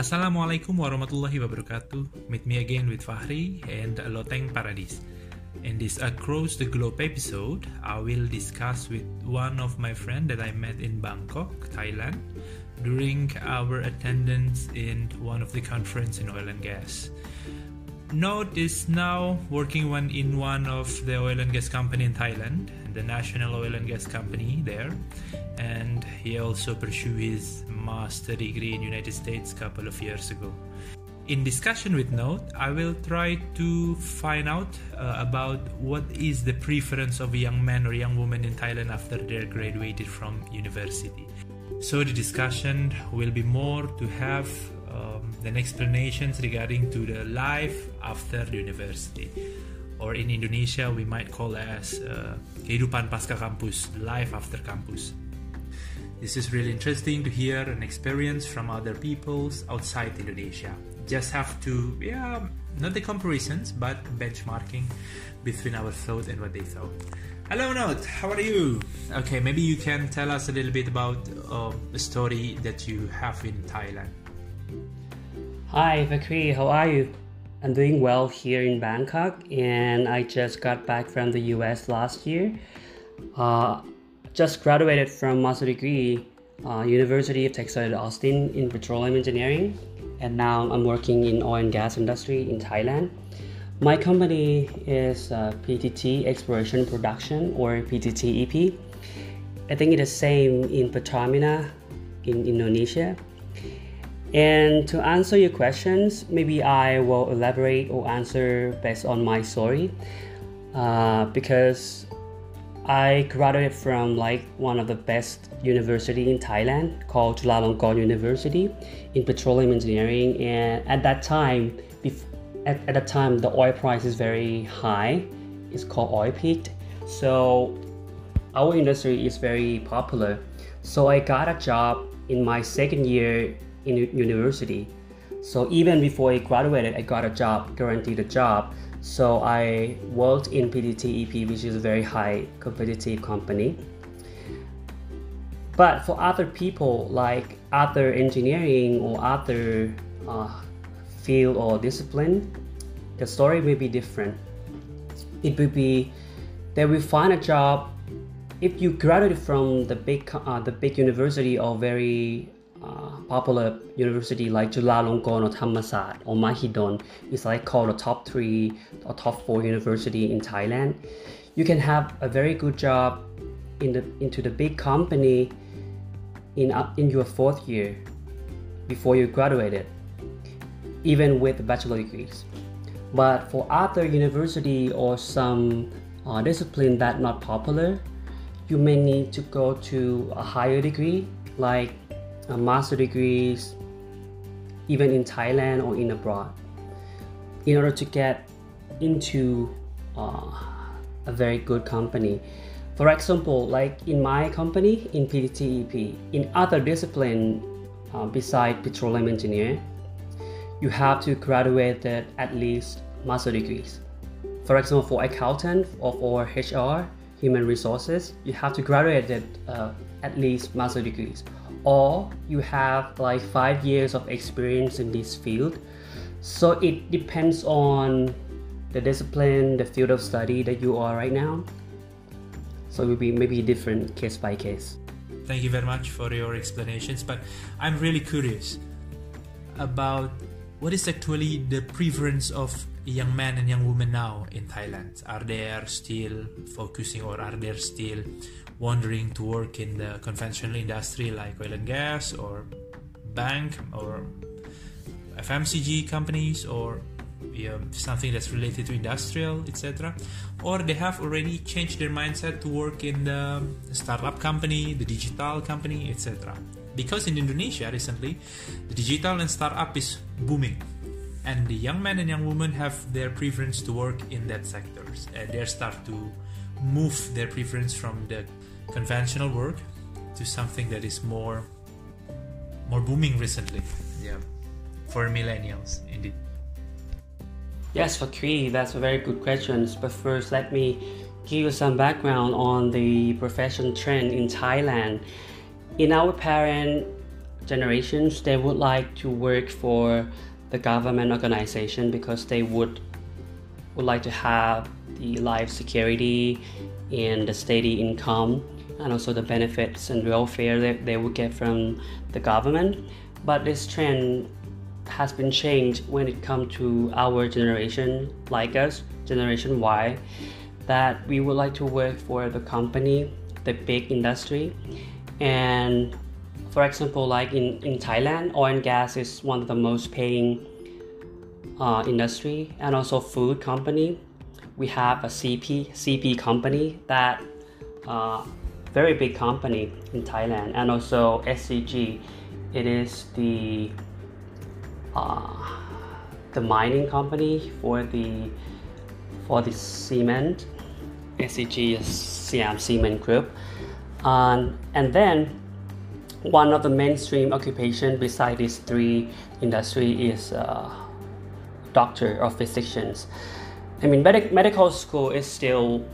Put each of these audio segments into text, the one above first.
Assalamualaikum warahmatullahi wabarakatuh. Meet me again with Fahri and Loteng Paradis. In this Across the Globe episode, I will discuss with one of my friend that I met in Bangkok, Thailand, during our attendance in one of the conference in oil and gas. Note is now working one in one of the oil and gas company in Thailand, the national oil and gas company there, and he also pursued his master degree in United States a couple of years ago. In discussion with Note, I will try to find out uh, about what is the preference of a young man or young woman in Thailand after they're graduated from university. So the discussion will be more to have um, an explanations regarding to the life after the university, or in Indonesia we might call as uh, kehidupan pasca kampus, life after campus. This is really interesting to hear an experience from other peoples outside Indonesia. Just have to, yeah, not the comparisons, but benchmarking between our thought and what they thought. Hello, Note. How are you? Okay, maybe you can tell us a little bit about uh, the story that you have in Thailand. Hi, Fahri. How are you? I'm doing well here in Bangkok, and I just got back from the US last year. Uh, just graduated from master degree, uh, University of Texas at Austin in petroleum engineering, and now I'm working in oil and gas industry in Thailand. My company is uh, PTT Exploration Production or PTTEP. I think it's the same in Pertamina in Indonesia. And to answer your questions, maybe I will elaborate or answer based on my story uh, because I graduated from like one of the best university in Thailand called Chulalongkorn University in petroleum engineering. And at that time at, at the time the oil price is very high. It's called oil peaked so our industry is very popular. So i got a job in my second year in university. So even before i graduated i got a job guaranteed a job. So i worked in PTTEP, which is a very high competitive company. But for other people like other engineering or other uh, field or discipline, the story may be different. It will be they will find a job. If you graduate from the big uh, the big university or very uh, popular university like Chulalongkorn or Thammasat or Mahidol is like called the top three or top four university in Thailand. You can have a very good job in the into the big company in uh, in your fourth year before you graduated even with bachelor degrees. But for other university or some uh, discipline that not popular, you may need to go to a higher degree like a master degrees, even in Thailand or in abroad, in order to get into uh, a very good company. For example, like in my company in PTTEP, in other discipline uh, beside petroleum engineer, you have to graduate at least master degrees. For example, for accountant or for HR, human resources, you have to graduate uh, at least master degrees. Or you have like five years of experience in this field. So it depends on the discipline, the field of study that you are right now. So it will be maybe different case by case. Thank you very much for your explanations, but I'm really curious about what is actually the preference of young men and young women now in Thailand? Are they still focusing or are they still wondering to work in the conventional industry like oil and gas or bank or FMCG companies or know, something that's related to industrial, etc. Or they have already changed their mindset to work in the startup company, the digital company, etc because in Indonesia recently, the digital and startup is booming, and the young men and young women have their preference to work in that sectors, and uh, they start to move their preference from the conventional work to something that is more more booming recently. Yeah, for millennials indeed. Yes, Cree, that's a very good question. But first, let me give you some background on the profession trend in Thailand in our parent generations they would like to work for the government organization because they would would like to have the life security and the steady income and also the benefits and welfare that they would get from the government but this trend has been changed when it comes to our generation like us generation y that we would like to work for the company the big industry. And for example like in, in thailand oil and gas is one of the most paying uh, industry and also food company. We have a cp cp company that uh, very big company in thailand and also scg it is the uh, the mining company for the for the cement scg siam cement group um, and then one of the mainstream occupation beside these three industry is uh, doctor or physicians. I mean, medic- medical school is still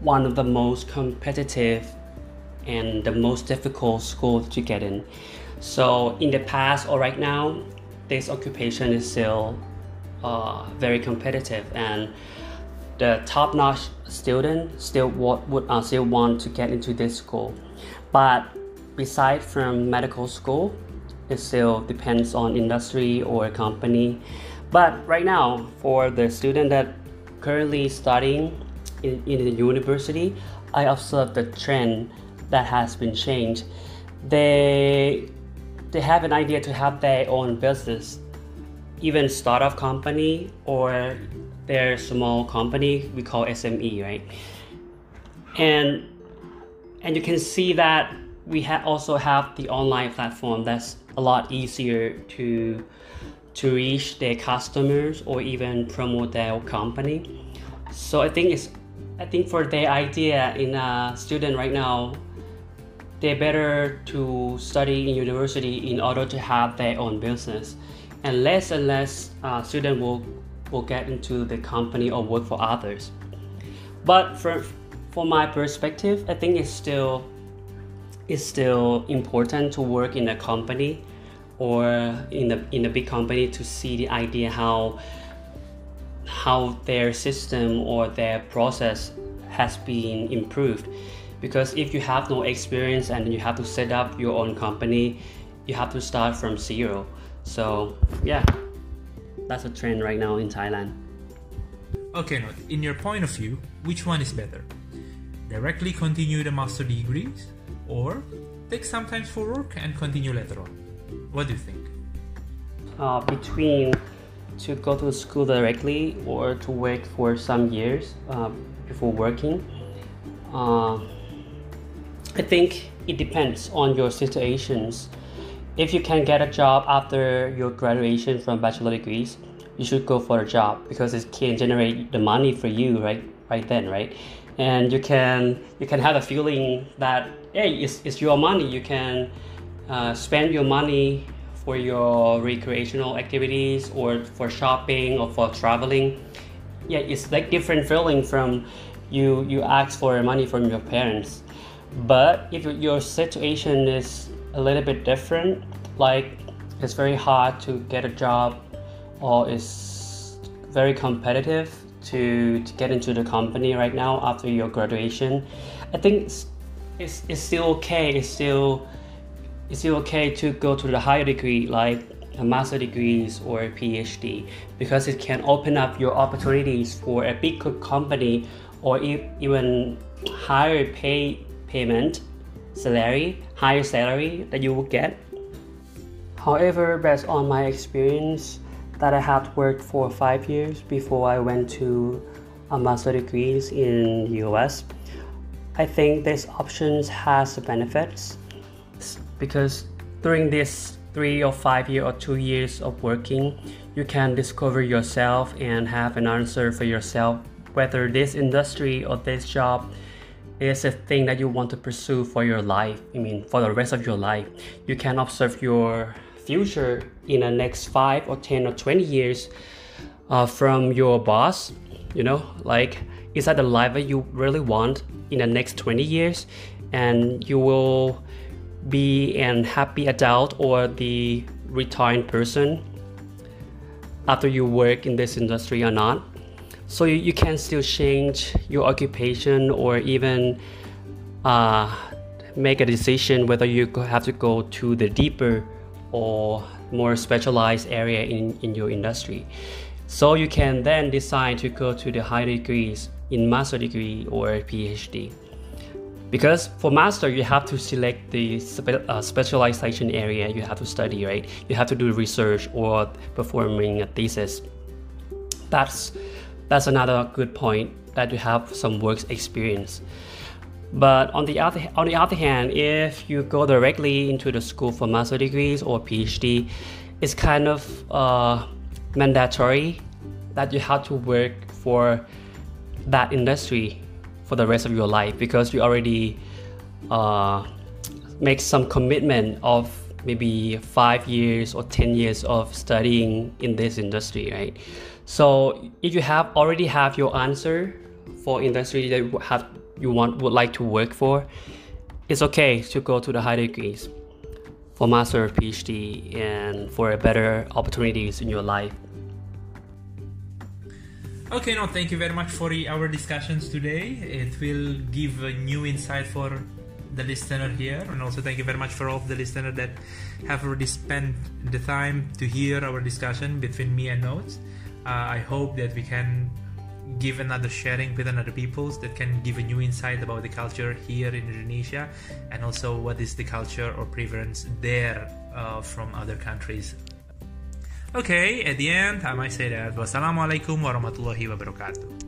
one of the most competitive and the most difficult school to get in. So in the past or right now, this occupation is still uh, very competitive and the top-notch student still would uh, still want to get into this school. But beside from medical school, it still depends on industry or company. But right now, for the student that currently studying in, in the university, I observe the trend that has been changed. They they have an idea to have their own business, even startup company or their small company we call SME, right? And and you can see that we ha- also have the online platform that's a lot easier to to reach their customers or even promote their company. So I think it's I think for their idea in a student right now, they're better to study in university in order to have their own business, and less and less uh, student will will get into the company or work for others. But for for my perspective, I think it's still it's still important to work in a company or in the in a big company to see the idea how how their system or their process has been improved because if you have no experience and you have to set up your own company you have to start from zero. So yeah that's a trend right now in thailand. Okay now in your point of view which one is better? Directly continue the master degrees or take some time for work and continue later on? What do you think? Uh, between to go to school directly or to work for some years uh, before working, uh, I think it depends on your situations. If you can get a job after your graduation from bachelor degrees, you should go for a job because it can generate the money for you right right then right? And you can you can have a feeling that hey it's, it's your money. You can uh, spend your money for your recreational activities or for shopping or for traveling. Yeah it's like different feeling from you you ask for money from your parents but if your situation is a little bit different like it's very hard to get a job or it's very competitive to, to get into the company right now after your graduation i think it's, it's, it's still okay. It's still it's still okay to go to the higher degree like a master degrees or a PhD because it can open up your opportunities for a big company or even higher pay payment salary higher salary that you will get. However based on my experience that i had worked for five years before i went to a master degrees in the us i think this options has benefits. Because during this three or five year or two years of working you can discover yourself and have an answer for yourself whether this industry or this job is a thing that you want to pursue for your life i mean for the rest of your life you can observe your future in the next five or 10 or 20 years uh, from your boss you know like is that the life that you really want in the next 20 years and you will be an happy adult or the retired person after you work in this industry or not. So you, you can still change your occupation or even uh, make a decision whether you have to go to the deeper or more specialized area in, in your industry. So you can then decide to go to the higher degrees in master degree or PhD. Because for master, you have to select the spe- uh, specialization area you have to study, right? You have to do research or performing a thesis. That's that's another good point that you have some work experience. But on the other on the other hand, if you go directly into the school for master degrees or PhD, it's kind of uh, mandatory that you have to work for that industry for the rest of your life because you already uh, make some commitment of maybe five years or 10 years of studying in this industry right so if you have already have your answer for industry that you have you want would like to work for it's okay to go to the high degrees for master or phd and for a better opportunities in your life Okay, no, thank you very much for our discussions today. It will give a new insight for the listener here, and also thank you very much for all the listeners that have already spent the time to hear our discussion between me and Notes. Uh, I hope that we can give another sharing with another peoples that can give a new insight about the culture here in Indonesia and also what is the culture or preference there uh, from other countries Okay, at the end, I might say that. Wassalamualaikum warahmatullahi wabarakatuh.